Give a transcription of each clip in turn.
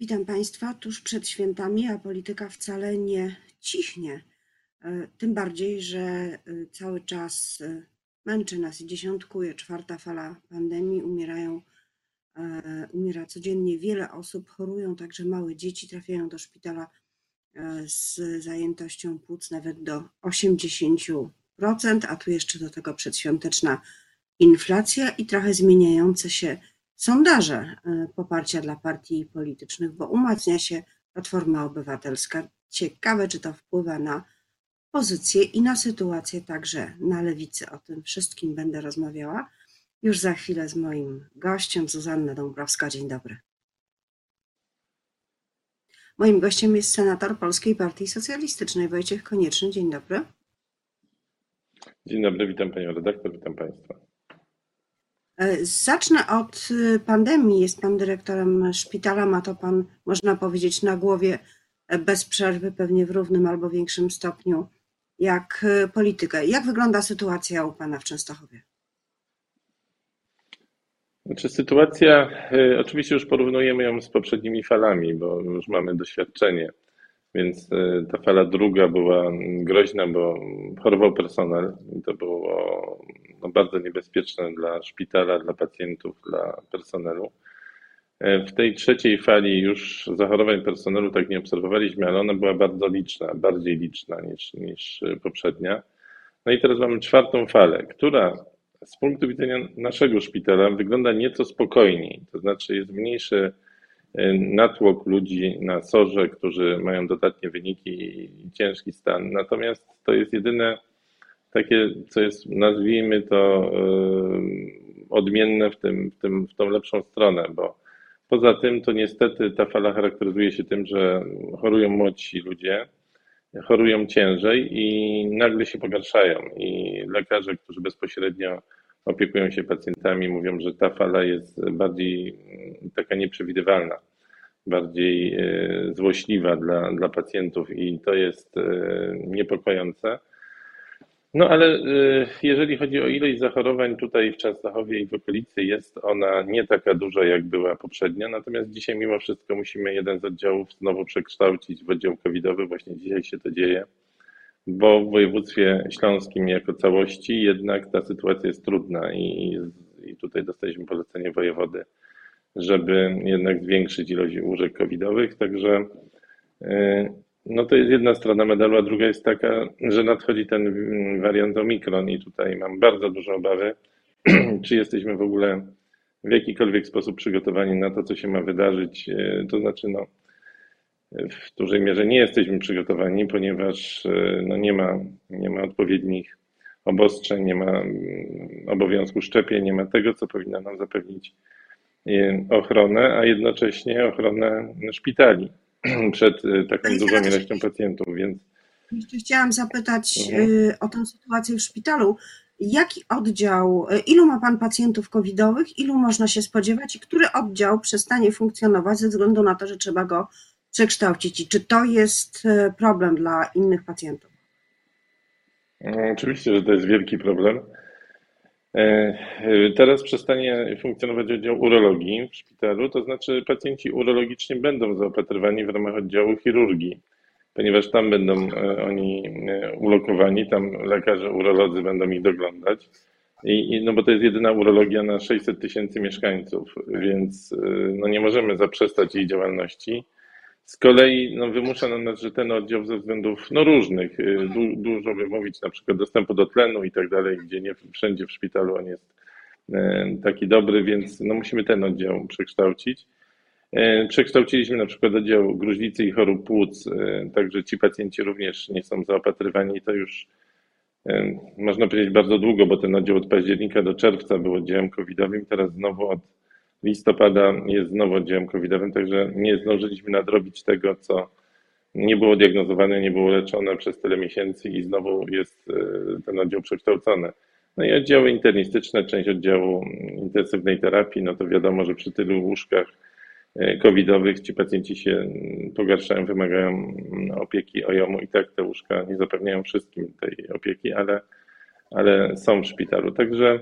Witam Państwa. Tuż przed świętami, a polityka wcale nie cichnie. E, tym bardziej, że e, cały czas e, męczy nas i dziesiątkuje. Czwarta fala pandemii. Umierają, umiera codziennie wiele osób, chorują także małe dzieci, trafiają do szpitala z zajętością płuc nawet do 80%, a tu jeszcze do tego przedświąteczna inflacja i trochę zmieniające się sondaże e, poparcia dla partii politycznych, bo umacnia się Platforma Obywatelska. Ciekawe, czy to wpływa na pozycję i na sytuację także na lewicy. O tym wszystkim będę rozmawiała już za chwilę z moim gościem, Zuzanna Dąbrowska. Dzień dobry. Moim gościem jest senator Polskiej Partii Socjalistycznej Wojciech Konieczny. Dzień dobry. Dzień dobry, witam panią redaktor, witam państwa. Zacznę od y, pandemii. Jest pan dyrektorem szpitala, ma to pan, można powiedzieć, na głowie e, bez przerwy, pewnie w równym albo większym stopniu, jak y, politykę. Jak wygląda sytuacja u pana w Częstochowie? Znaczy sytuacja, y, oczywiście już porównujemy ją z poprzednimi falami, bo już mamy doświadczenie, więc ta fala druga była groźna, bo chorował personel i to było no, bardzo niebezpieczne dla szpitala, dla pacjentów, dla personelu. E, w tej trzeciej fali już zachorowań personelu tak nie obserwowaliśmy, ale ona była bardzo liczna, bardziej liczna niż, niż poprzednia. No i teraz mamy czwartą falę, która z punktu widzenia naszego szpitala wygląda nieco spokojniej, to znaczy jest mniejszy e, natłok ludzi na sorze, którzy mają dodatnie wyniki i ciężki stan. Natomiast to jest jedyne takie, co jest, nazwijmy to, odmienne w, tym, w, tym, w tą lepszą stronę, bo poza tym to niestety ta fala charakteryzuje się tym, że chorują młodsi ludzie, chorują ciężej i nagle się pogarszają. I lekarze, którzy bezpośrednio opiekują się pacjentami, mówią, że ta fala jest bardziej mm, taka nieprzewidywalna, bardziej yy, złośliwa dla, dla pacjentów i to jest yy, niepokojące. No ale y, jeżeli chodzi o ilość zachorowań tutaj w Częstochowie i w okolicy, jest ona nie taka duża, jak była poprzednia. Natomiast dzisiaj mimo wszystko musimy jeden z oddziałów znowu przekształcić w oddział covidowy. Właśnie dzisiaj się to dzieje, bo w województwie śląskim jako całości jednak ta sytuacja jest trudna i, i tutaj dostaliśmy polecenie wojewody, żeby jednak zwiększyć ilość łóżek covidowych. Także y, no to jest jedna strona medalu, a druga jest taka, że nadchodzi ten wariant Omikron i tutaj mam bardzo duże obawy, czy jesteśmy w ogóle w jakikolwiek sposób przygotowani na to, co się ma wydarzyć. E, to znaczy, no, w dużej mierze nie jesteśmy przygotowani, ponieważ e, no, nie, ma, nie ma odpowiednich obostrzeń, nie ma mm, obowiązku szczepień, nie ma tego, co powinno nam zapewnić e, ochronę, a jednocześnie ochronę szpitali. przed y, taką dużą ilością pacjentów, więc. Jeszcze chciałam zapytać mhm. O tę sytuację w szpitalu. Jaki oddział, ilu ma Pan pacjentów covidowych, ilu można się spodziewać i który oddział przestanie funkcjonować ze względu na to, że trzeba go przekształcić? I czy to jest problem dla innych pacjentów? No, oczywiście, że to jest wielki problem. E, teraz przestanie funkcjonować oddział urologii w szpitalu, to znaczy pacjenci urologiczni będą zaopatrywani w ramach oddziału chirurgii, ponieważ tam będą e, oni e, ulokowani, tam lekarze urolodzy będą ich doglądać. I, no bo to jest jedyna urologia na 600 tysięcy mieszkańców, więc no nie możemy zaprzestać jej działalności. Z kolei no, wymusza na nas, ten oddział ze względów no, różnych, y, du, dużo by mówić na przykład dostępu do tlenu i tak dalej, gdzie nie wszędzie w szpitalu on jest y, taki dobry, więc no, musimy ten oddział przekształcić. Y, przekształciliśmy na przykład oddział gruźlicy i chorób płuc, także ci pacjenci również nie są zaopatrywani. To już można powiedzieć bardzo długo, bo ten oddział od października do czerwca był oddziałem covidowym, teraz znowu od listopada jest znowu oddziałem covidowym, także nie zdążyliśmy nadrobić tego, co nie było diagnozowane, nie było leczone przez tyle miesięcy i znowu jest e, ten oddział przekształcony. No i oddziały internistyczne, część oddziału intensywnej terapii, no to wiadomo, że przy tylu łóżkach e, covidowych ci pacjenci się pogarszają, wymagają opieki OJOM-u i tak te łóżka nie zapewniają wszystkim tej opieki, ale, ale są w szpitalu. Także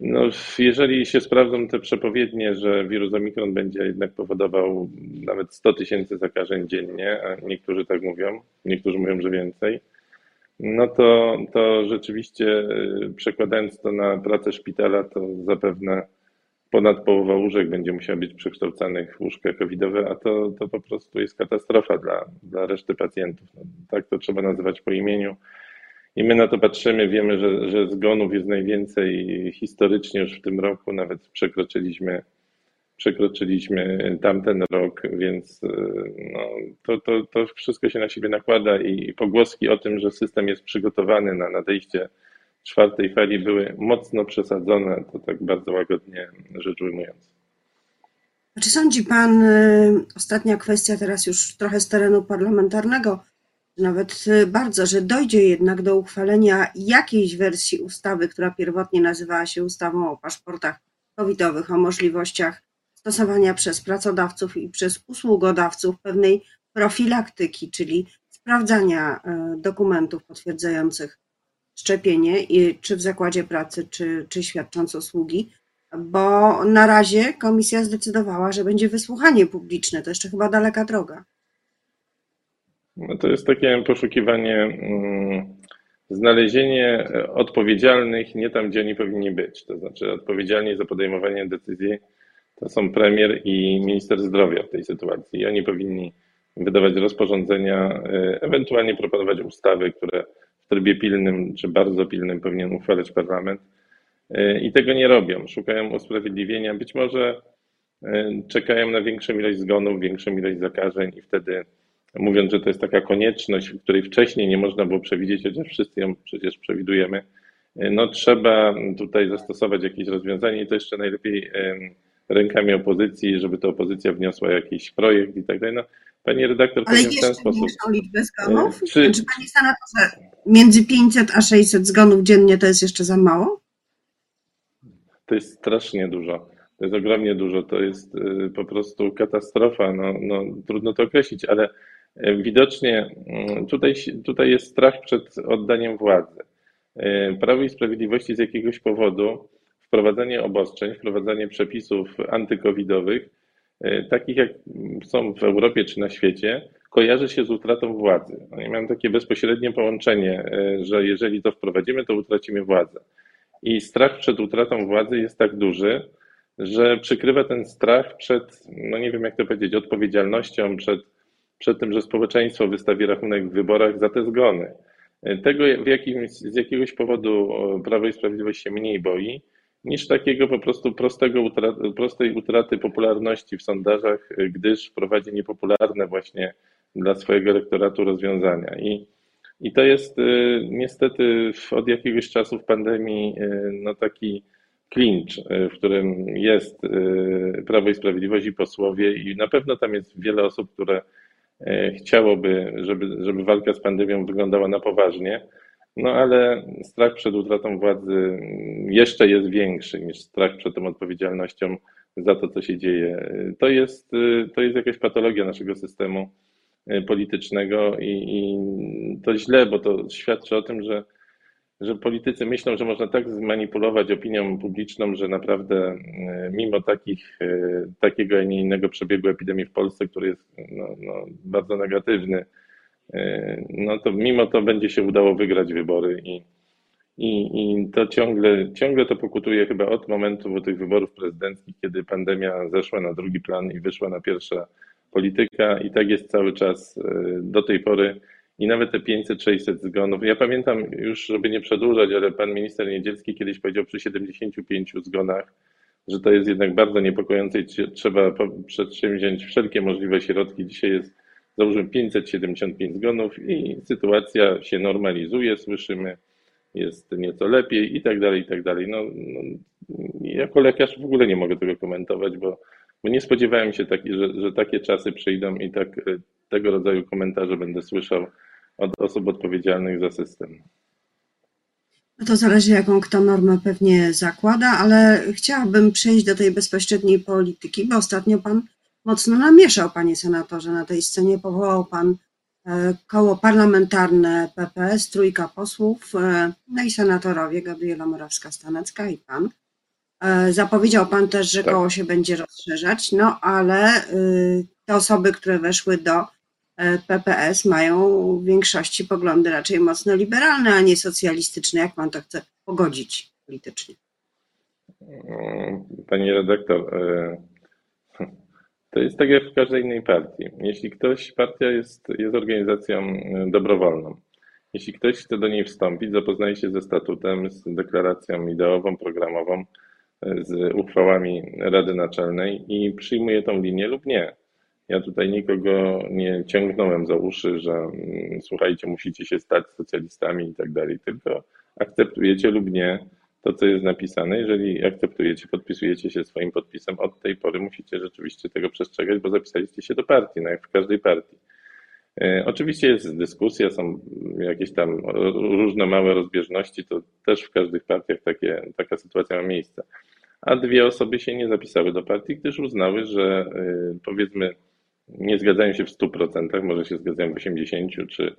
No, jeżeli się sprawdzą te przepowiednie, że wirus Omikron będzie jednak powodował nawet 100 tysięcy zakażeń dziennie, a niektórzy tak mówią, niektórzy mówią, że więcej, no to, to rzeczywiście y, przekładając to na pracę szpitala, to zapewne ponad połowa łóżek będzie musiała być przekształcanych w łóżka covidowe, a to, to po prostu jest katastrofa dla, dla reszty pacjentów. No, tak to trzeba nazywać po imieniu. I my na to patrzymy, wiemy, że, że zgonów jest najwięcej historycznie już w tym roku, nawet przekroczyliśmy, przekroczyliśmy tamten rok, więc no, to, to, to wszystko się na siebie nakłada i pogłoski o tym, że system jest przygotowany na nadejście czwartej fali były mocno przesadzone, to tak bardzo łagodnie rzecz ujmując. Czy sądzi Pan, y, ostatnia kwestia teraz już trochę z terenu parlamentarnego, nawet y, bardzo, że dojdzie jednak do uchwalenia jakiejś wersji ustawy, która pierwotnie nazywała się ustawą o paszportach covidowych, o możliwościach stosowania przez pracodawców i przez usługodawców pewnej profilaktyki, czyli sprawdzania y, dokumentów potwierdzających szczepienie, czy w zakładzie pracy, czy, czy świadcząc usługi, bo na razie komisja zdecydowała, że będzie wysłuchanie publiczne. To jeszcze chyba daleka droga. No to jest takie poszukiwanie, mm, znalezienie odpowiedzialnych nie tam, gdzie oni powinni być. To znaczy, odpowiedzialni za podejmowanie decyzji to są premier i minister zdrowia w tej sytuacji. I oni powinni wydawać rozporządzenia, e, ewentualnie proponować ustawy, które w trybie pilnym czy bardzo pilnym powinien uchwalać parlament. E, I tego nie robią. Szukają usprawiedliwienia. Być może e, czekają na większą ilość zgonów, większą ilość zakażeń i wtedy mówiąc, że to jest taka konieczność, której wcześniej nie można było przewidzieć, chociaż wszyscy ją przecież przewidujemy, e, no trzeba tutaj zastosować jakieś rozwiązanie i to jeszcze najlepiej rękami opozycji, żeby to opozycja wniosła jakiś projekt i tak dalej. No, pani redaktor, Ale jeszcze w ten sposób. liczbę zgonów? Czy... Czy pani senatorze, między 500 a 600 zgonów dziennie to jest jeszcze za mało? To jest strasznie dużo. To jest ogromnie dużo. To jest y, po prostu katastrofa. No, no, trudno to określić, ale widocznie mm, tutaj, tutaj jest strach przed oddaniem władzy. Y, Prawo i Sprawiedliwości z jakiegoś powodu wprowadzanie obostrzeń, wprowadzanie przepisów antykowidowych, takich jak są w Europie czy na świecie, kojarzy się z utratą władzy. Oni mają takie bezpośrednie połączenie, że jeżeli to wprowadzimy, to utracimy władzę. I strach przed utratą władzy jest tak duży, że przykrywa ten strach przed, no nie wiem jak to powiedzieć, odpowiedzialnością, przed, przed tym, że społeczeństwo wystawi rachunek w wyborach za te zgony. Tego jakimś, z jakiegoś powodu Prawo i Sprawiedliwość się mniej boi, niż takiego po prostu prostego utraty, prostej utraty popularności w sondażach, gdyż wprowadzi niepopularne właśnie dla swojego elektoratu rozwiązania. I, i to jest y, niestety od jakiegoś czasu w pandemii y, no taki klincz, y, w którym jest Prawo i Sprawiedliwość i posłowie i na pewno tam jest wiele osób, które chciałoby, żeby, żeby walka z pandemią wyglądała na poważnie, no ale strach przed utratą władzy jeszcze jest większy niż strach przed tą odpowiedzialnością za to, co się dzieje. To jest, to jest jakaś patologia naszego systemu politycznego i, i to źle, bo to świadczy o tym, że że politycy myślą, że można tak zmanipulować opinią publiczną, że naprawdę e, mimo takich, e, takiego, a nie innego przebiegu epidemii w Polsce, który jest no, no, bardzo negatywny, e, no to mimo to będzie się udało wygrać wybory i, i, i to ciągle, ciągle to pokutuje chyba od momentu tych wyborów prezydenckich, kiedy pandemia zeszła na drugi plan i wyszła na pierwsza polityka i tak jest cały czas do tej pory i nawet te 500-600 zgonów. Ja pamiętam już, żeby nie przedłużać, ale pan minister Niedzielski kiedyś powiedział przy 75 zgonach, że to jest jednak bardzo niepokojące i trzeba przedsięwziąć wszelkie możliwe środki. Dzisiaj jest załóżmy 575 zgonów i sytuacja się normalizuje, słyszymy, jest nieco lepiej i tak dalej, i tak dalej. No, no, jako lekarz w ogóle nie mogę tego komentować, bo, bo nie spodziewałem się, taki, że, że takie czasy przyjdą i tak tego rodzaju komentarze będę słyszał od osób odpowiedzialnych za system. No to zależy, jaką kto normę pewnie zakłada, ale chciałabym przejść do tej bezpośredniej polityki, bo ostatnio pan mocno namieszał, panie senatorze, na tej scenie. Powołał pan e, koło parlamentarne PPS, trójka posłów, e, no i senatorowie Gabriela Morawska-Stanecka i pan. E, Zapowiedział Pan też, że Tak. koło się będzie rozszerzać, no ale y, te osoby, które weszły do PPS mają w większości poglądy raczej mocno liberalne, a nie socjalistyczne. Jak Pan to chce pogodzić politycznie? Pani redaktor, e, to jest tak jak w każdej innej partii. Jeśli ktoś, partia jest, jest organizacją e, dobrowolną. Jeśli ktoś chce do niej wstąpić, zapoznaje się ze statutem, z deklaracją ideową, programową, e, z uchwałami Rady Naczelnej i przyjmuje tą linię lub nie. Ja tutaj nikogo nie ciągnąłem za uszy, że mm, słuchajcie, musicie się stać socjalistami i tak dalej, tylko akceptujecie lub nie to, co jest napisane. Jeżeli akceptujecie, podpisujecie się swoim podpisem, od tej pory musicie rzeczywiście tego przestrzegać, bo zapisaliście się do partii, no jak w każdej partii. E, Oczywiście jest dyskusja, są jakieś tam różne małe rozbieżności, to też w każdych partiach takie, taka sytuacja ma miejsce. A dwie osoby się nie zapisały do partii, gdyż uznały, że y, powiedzmy nie zgadzają się w 100%, może się zgadzają w 80% czy,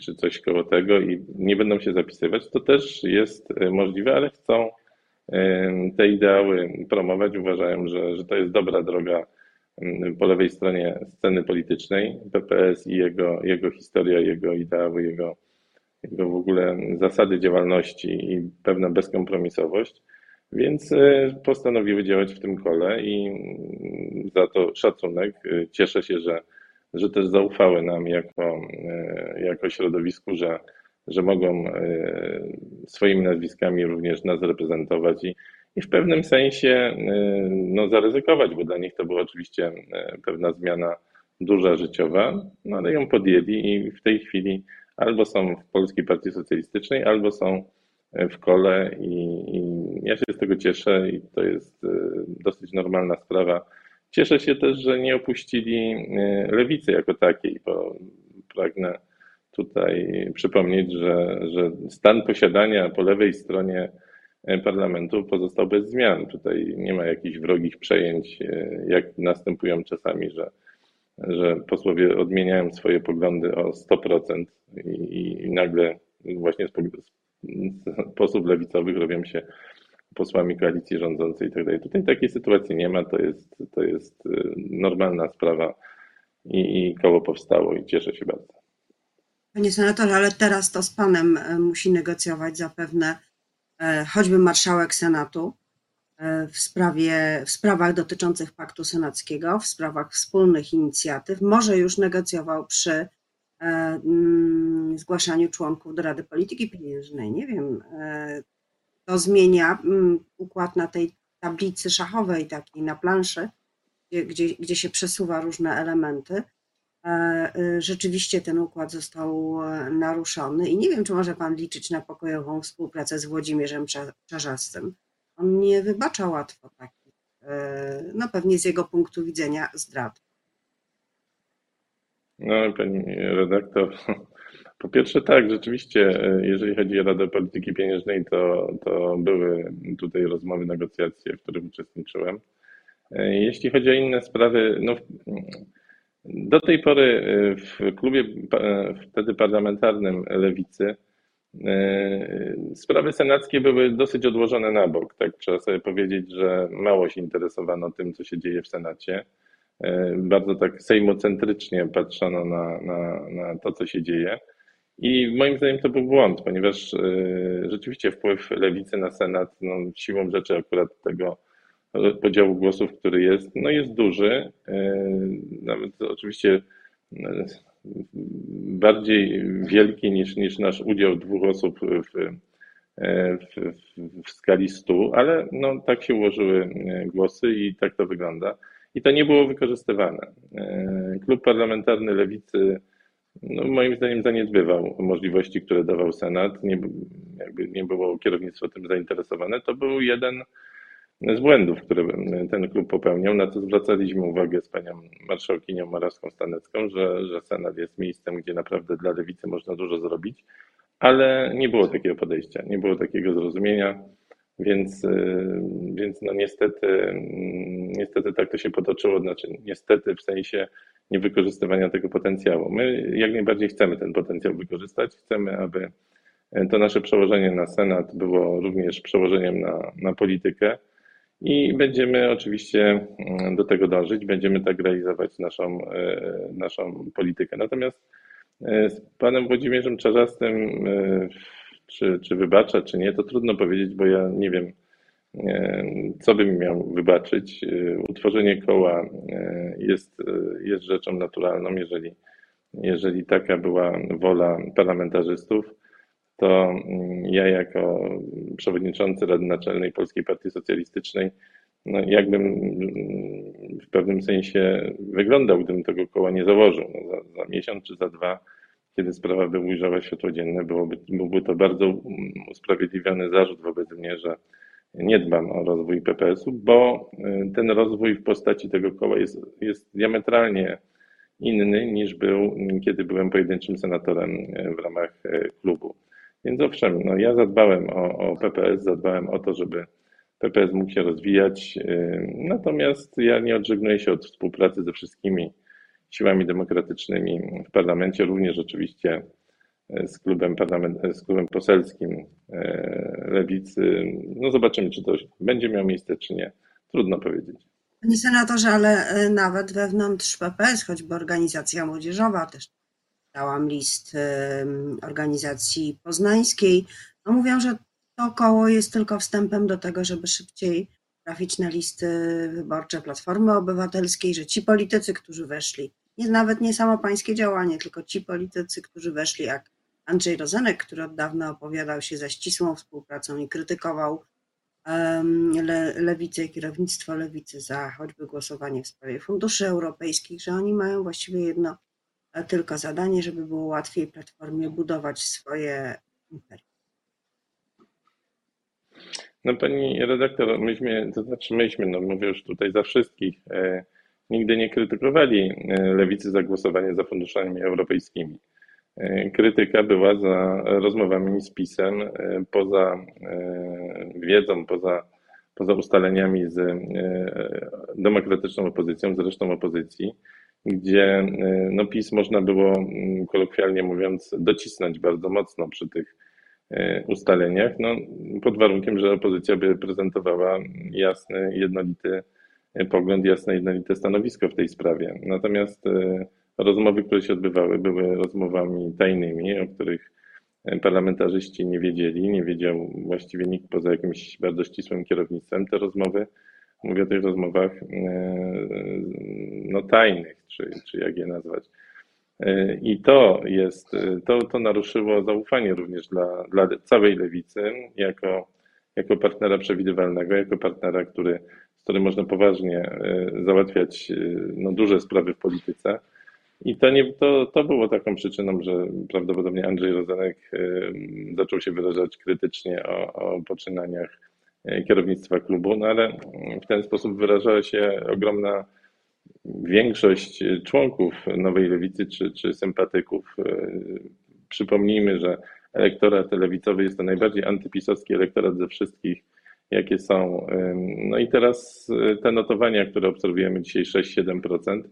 czy coś koło tego i nie będą się zapisywać. To też jest y, możliwe, ale chcą te ideały promować. Uważają, że, że to jest dobra droga po lewej stronie sceny politycznej. PPS i jego, jego historia, jego ideały, jego, jego w ogóle zasady działalności i pewna bezkompromisowość. Więc e, postanowiły działać w tym kole i mm, za to szacunek. E, Cieszę się, że, że też zaufały nam jako, e, jako środowisku, że, że mogą swoimi nazwiskami również nas reprezentować i, i w pewnym sensie no, zaryzykować, bo dla nich to była oczywiście pewna zmiana duża życiowa, no, ale ją podjęli i w tej chwili albo są w Polskiej Partii Socjalistycznej, albo są w kole i, i ja się z tego cieszę i to jest e, dosyć normalna sprawa. Cieszę się też, że nie opuścili e, lewicy jako takiej, bo pragnę tutaj przypomnieć, że, że stan posiadania po lewej stronie e, parlamentu pozostał bez zmian. Tutaj nie ma jakichś wrogich przejęć, jak następują czasami, że, że posłowie odmieniają swoje poglądy o 100% i, i nagle właśnie z, z posłów lewicowych robią się posłami koalicji rządzącej i tak. Tutaj takiej sytuacji nie ma, to jest, to jest e, normalna sprawa i, i koło powstało i cieszę się bardzo. Panie senatorze, ale teraz to z Panem e, musi negocjować zapewne e, choćby marszałek Senatu e, w, sprawie, w sprawach dotyczących Paktu Senackiego, w sprawach wspólnych inicjatyw. Może już negocjował przy mm, zgłaszaniu członków do Rady Polityki Pieniężnej. Nie wiem, to zmienia mm, układ na tej tablicy szachowej, takiej na planszy, gdzie, gdzie, się przesuwa różne elementy. E, y, Rzeczywiście ten układ został e, naruszony i nie wiem, czy może Pan liczyć na pokojową współpracę z Włodzimierzem Cza- Czarzastym. On nie wybacza łatwo takich, e, no pewnie z jego punktu widzenia zdrad. No, pani redaktor, po pierwsze tak, rzeczywiście, e, jeżeli chodzi o Radę Polityki Pieniężnej, to, to były tutaj rozmowy, negocjacje, w których uczestniczyłem. E, Jeśli chodzi o inne sprawy, no do tej pory e, w klubie wtedy parlamentarnym Lewicy sprawy senackie były dosyć odłożone na bok. Tak trzeba sobie powiedzieć, że mało się interesowano tym, co się dzieje w Senacie. Bardzo tak sejmocentrycznie patrzono na, na, na to, co się dzieje. I moim zdaniem to był błąd, ponieważ e, rzeczywiście wpływ lewicy na Senat, no, siłą rzeczy akurat tego podziału głosów, który jest, no jest duży. E, Nawet oczywiście e, bardziej wielki niż, niż nasz udział dwóch osób w, w, w, skali 100, ale no, tak się ułożyły głosy i tak to wygląda. I to nie było wykorzystywane. Klub Parlamentarny Lewicy no, moim zdaniem zaniedbywał możliwości, które dawał Senat. Nie, jakby nie było kierownictwo tym zainteresowane. To był jeden z błędów, które ten klub popełniał, na co zwracaliśmy uwagę z panią marszałkinią Morawską-Stanecką, że, że Senat jest miejscem, gdzie naprawdę dla lewicy można dużo zrobić, ale nie było takiego podejścia, nie było takiego zrozumienia, więc, y, więc no niestety, mm, niestety tak to się potoczyło, znaczy niestety w sensie niewykorzystywania tego potencjału. My jak najbardziej chcemy ten potencjał wykorzystać, chcemy, aby To nasze przełożenie na Senat było również przełożeniem na, na politykę i będziemy oczywiście mm, do tego dążyć, będziemy tak realizować naszą, naszą politykę. Natomiast z panem Włodzimierzem Czarzastym, czy, czy wybacza, czy nie, to trudno powiedzieć, bo ja nie wiem, co bym miał wybaczyć? Utworzenie koła jest, jest rzeczą naturalną. Jeżeli, jeżeli taka była wola parlamentarzystów, to ja jako przewodniczący Rady Naczelnej Polskiej Partii Socjalistycznej, no jakbym w pewnym sensie wyglądał, gdybym tego koła nie założył. No za, za miesiąc czy za dwa, kiedy sprawa by ujrzała światło dzienne, byłoby, byłby to bardzo usprawiedliwiony zarzut wobec mnie, że nie dbam o rozwój PPS-u, bo y, ten rozwój w postaci tego koła jest, jest diametralnie inny niż był, kiedy byłem pojedynczym senatorem y, w ramach y, klubu. Więc owszem, no ja zadbałem o, o PPS, zadbałem o to, żeby PPS mógł się rozwijać, natomiast ja nie odżegnuję się od współpracy ze wszystkimi siłami demokratycznymi w parlamencie, również oczywiście z klubem, parlament, z klubem poselskim e, lewicy. No zobaczymy, czy to będzie miało miejsce, czy nie. Trudno powiedzieć. Panie senatorze, ale e, nawet wewnątrz PPS, choćby organizacja młodzieżowa, też dałam list organizacji poznańskiej, no mówią, że to koło jest tylko wstępem do tego, żeby szybciej trafić na listy wyborcze Platformy Obywatelskiej, że ci politycy, którzy weszli, nie, nawet nie samo pańskie działanie, tylko ci politycy, którzy weszli jak Andrzej Rozenek, który od dawna opowiadał się za ścisłą współpracą i krytykował le, lewicę i kierownictwo lewicy za choćby głosowanie w sprawie funduszy europejskich, że oni mają właściwie jedno e, tylko zadanie, żeby było łatwiej Platformie budować swoje imperium. No pani redaktor, myśmy, to znaczy myśmy, no mówię już tutaj za wszystkich, e, nigdy nie krytykowali e, lewicy za głosowanie za funduszami europejskimi. E, krytyka była za rozmowami z PiSem, e, poza e, wiedzą, poza, poza ustaleniami z demokratyczną opozycją, z resztą opozycji, gdzie no, PiS można było, mm, kolokwialnie mówiąc, docisnąć bardzo mocno przy tych ustaleniach, no, pod warunkiem, że opozycja by prezentowała jasny, jednolity pogląd, jasne, jednolite stanowisko w tej sprawie. Natomiast rozmowy, które się odbywały, były rozmowami tajnymi, o których parlamentarzyści nie wiedzieli, nie wiedział właściwie nikt poza jakimś bardzo ścisłym kierownictwem. Te rozmowy, mówię o tych rozmowach e, no, tajnych, czy, czy jak je nazwać. E, I to jest, to, to naruszyło zaufanie również dla, dla całej lewicy, jako, jako partnera przewidywalnego, jako partnera, który, z którym można poważnie e, załatwiać no, duże sprawy w polityce. I to, nie, to, to było taką przyczyną, że prawdopodobnie Andrzej Rozenek zaczął się wyrażać krytycznie o, o poczynaniach e, kierownictwa klubu, no ale w ten sposób wyrażała się ogromna większość członków Nowej Lewicy czy, czy sympatyków. E, przypomnijmy, że elektorat lewicowy jest to najbardziej antypisowski elektorat ze wszystkich, jakie są. No i teraz e, te notowania, które obserwujemy dzisiaj 6-7%,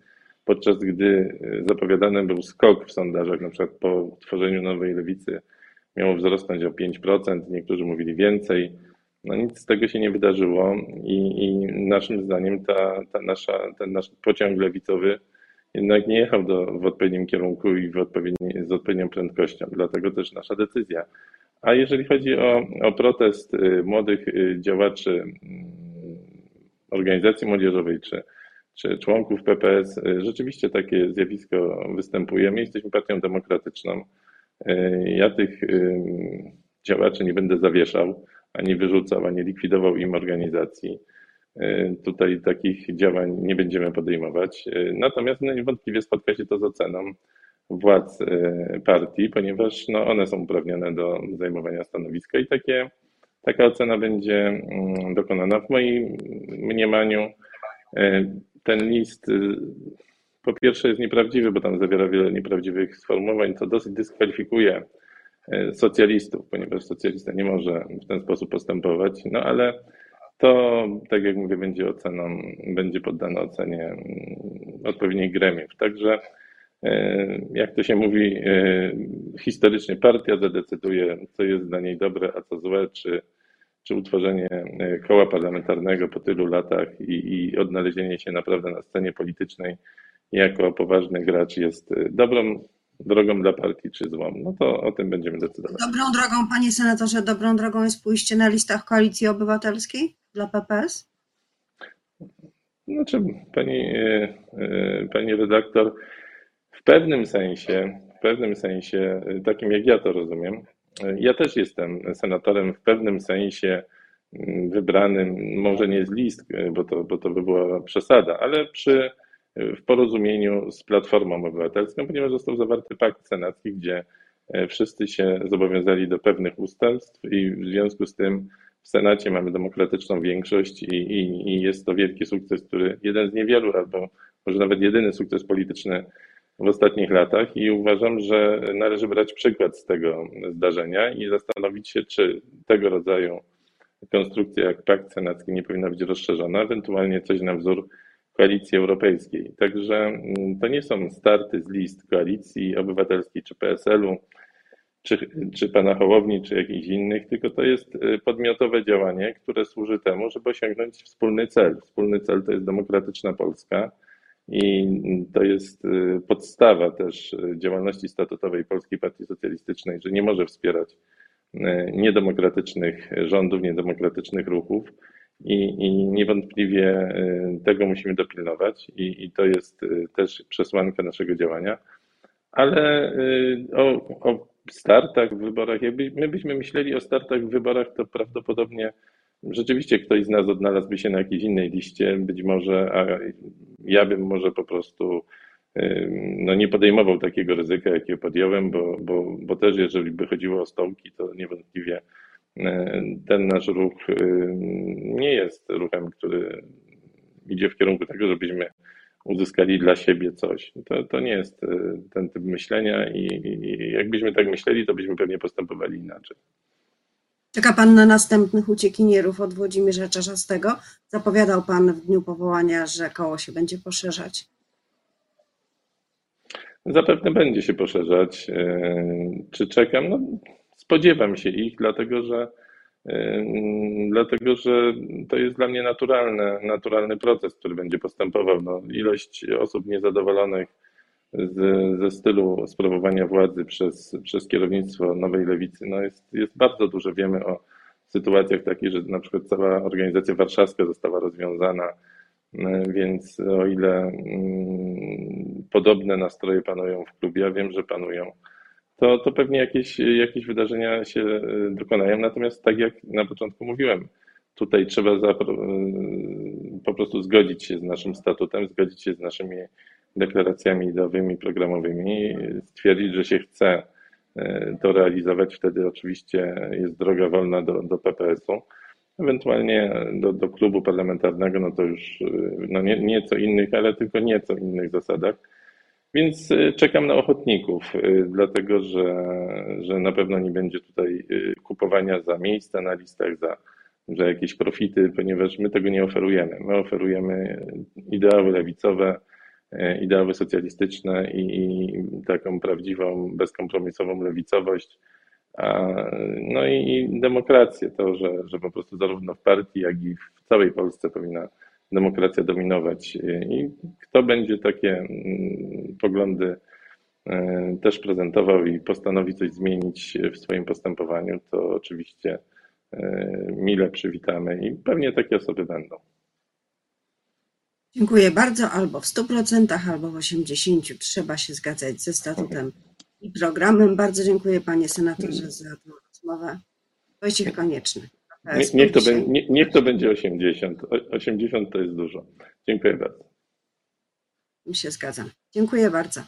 podczas gdy e, zapowiadany był skok w sondażach, na przykład po utworzeniu nowej lewicy miało wzrosnąć o 5%, niektórzy mówili więcej. No nic z tego się nie wydarzyło i, i naszym zdaniem ta, ta nasza, ten nasz pociąg lewicowy jednak nie jechał do, w odpowiednim kierunku i w odpowiedni, z odpowiednią prędkością. Dlatego też nasza decyzja. A jeżeli chodzi o, o protest e, młodych e, działaczy mm, organizacji młodzieżowej czy czy członków PPS. Y, rzeczywiście takie zjawisko występuje. My jesteśmy partią demokratyczną. Y, ja tych y, działaczy nie będę zawieszał, ani wyrzucał, ani likwidował im organizacji. Tutaj takich działań nie będziemy podejmować. Natomiast no, niewątpliwie spotka się to z oceną władz partii, ponieważ no, one są uprawnione do zajmowania stanowiska i takie, taka ocena będzie mm, dokonana. W moim mniemaniu ten list y, po pierwsze jest nieprawdziwy, bo tam zawiera wiele nieprawdziwych sformułowań, co dosyć dyskwalifikuje y, socjalistów, ponieważ socjalista nie może w ten sposób postępować, no ale to, tak jak mówię, będzie oceną, będzie poddane ocenie mm, odpowiednich gremiów. Także e, jak to się mówi, historycznie partia zadecyduje, co jest dla niej dobre, a co złe, czy, czy utworzenie e, koła parlamentarnego po tylu latach i, i odnalezienie się naprawdę na scenie politycznej jako poważny gracz jest dobrą drogą dla partii, czy złą. No to o tym będziemy decydować. Dobrą drogą, panie senatorze, dobrą drogą jest pójście na listach Koalicji Obywatelskiej dla PPS? Znaczy, pani, e, e, pani redaktor, w pewnym sensie, w pewnym sensie, e, takim jak ja to rozumiem, ja też jestem senatorem w pewnym sensie mm, wybranym, może nie z list, bo to, bo to by była przesada, ale przy, w porozumieniu z Platformą Obywatelską, ponieważ został zawarty pakt senacki, gdzie wszyscy się zobowiązali do pewnych ustępstw i w związku z tym w Senacie mamy demokratyczną większość i, i, i jest to wielki sukces, który jeden z niewielu, albo może nawet jedyny sukces polityczny w ostatnich latach i uważam, że należy brać przykład z tego zdarzenia i zastanowić się, czy tego rodzaju konstrukcja jak pakt senacki nie powinna być rozszerzona, ewentualnie coś na wzór koalicji europejskiej. Także mm, to nie są starty z list koalicji obywatelskiej czy PSL-u, czy, czy pana Hołowni, czy jakichś innych, tylko to jest y, podmiotowe działanie, które służy temu, żeby osiągnąć wspólny cel. Wspólny cel to jest demokratyczna Polska i to jest y, podstawa też y, działalności statutowej Polskiej Partii Socjalistycznej, że nie może wspierać niedemokratycznych rządów, niedemokratycznych ruchów. I, I, niewątpliwie tego musimy dopilnować, i, i to jest też przesłanka naszego działania. Ale o, o startach w wyborach, jakby my byśmy myśleli o startach w wyborach, to prawdopodobnie rzeczywiście ktoś z nas odnalazłby się na jakiejś innej liście, być może, a ja bym może po prostu no, nie podejmował takiego ryzyka, jakie podjąłem, bo, bo, bo też jeżeli by chodziło o stołki, to niewątpliwie ten nasz ruch nie jest ruchem, który idzie w kierunku tego, żebyśmy uzyskali dla siebie coś. To, to nie jest e, ten typ myślenia i, i jakbyśmy tak myśleli, to byśmy pewnie postępowali inaczej. Czeka Pan na następnych uciekinierów od Włodzimierza Czarzastego? Zapowiadał Pan w dniu powołania, że koło się będzie poszerzać. Zapewne będzie się poszerzać. E, czy czekam? No, spodziewam się ich, dlatego że dlatego że to jest dla mnie naturalne, naturalny proces, który będzie postępował. No, ilość osób niezadowolonych ze stylu sprawowania władzy przez, przez kierownictwo Nowej Lewicy no jest, jest bardzo duże. Wiemy o sytuacjach takich, że na przykład cała organizacja warszawska została rozwiązana, więc o ile mm, podobne nastroje panują w klubie, ja wiem, że panują to, to pewnie jakieś, jakieś wydarzenia się e, dokonają. Natomiast tak jak na początku mówiłem, tutaj trzeba e, po prostu zgodzić się z naszym statutem, zgodzić się z naszymi deklaracjami ideowymi, programowymi, stwierdzić, że się chce e, to realizować, wtedy oczywiście jest droga wolna do, do PPS-u. Ewentualnie do, do klubu parlamentarnego, no to już no nie, nieco innych, ale tylko nieco innych zasadach więc y, czekam na ochotników, dlatego że, że na pewno nie będzie tutaj kupowania za miejsca na listach, za, za jakieś profity, ponieważ my tego nie oferujemy. My oferujemy ideały lewicowe, ideały socjalistyczne i, i taką prawdziwą, bezkompromisową lewicowość. No i, i demokrację, to, że, że po prostu zarówno w partii, jak i w całej Polsce powinna demokracja dominować. I kto będzie takie mm, poglądy e, też prezentował i postanowi coś zmienić w swoim postępowaniu, to oczywiście e, mile przywitamy i pewnie takie osoby będą. Dziękuję bardzo. Albo w 100%, albo w 80%. Trzeba się zgadzać ze statutem i programem. Bardzo dziękuję panie senatorze za tę rozmowę. Wojciech Konieczny. Nie, niech, to będzie, nie, niech to będzie 80. 80 to jest dużo. Dziękuję bardzo. Mi się zgadzam. Dziękuję bardzo.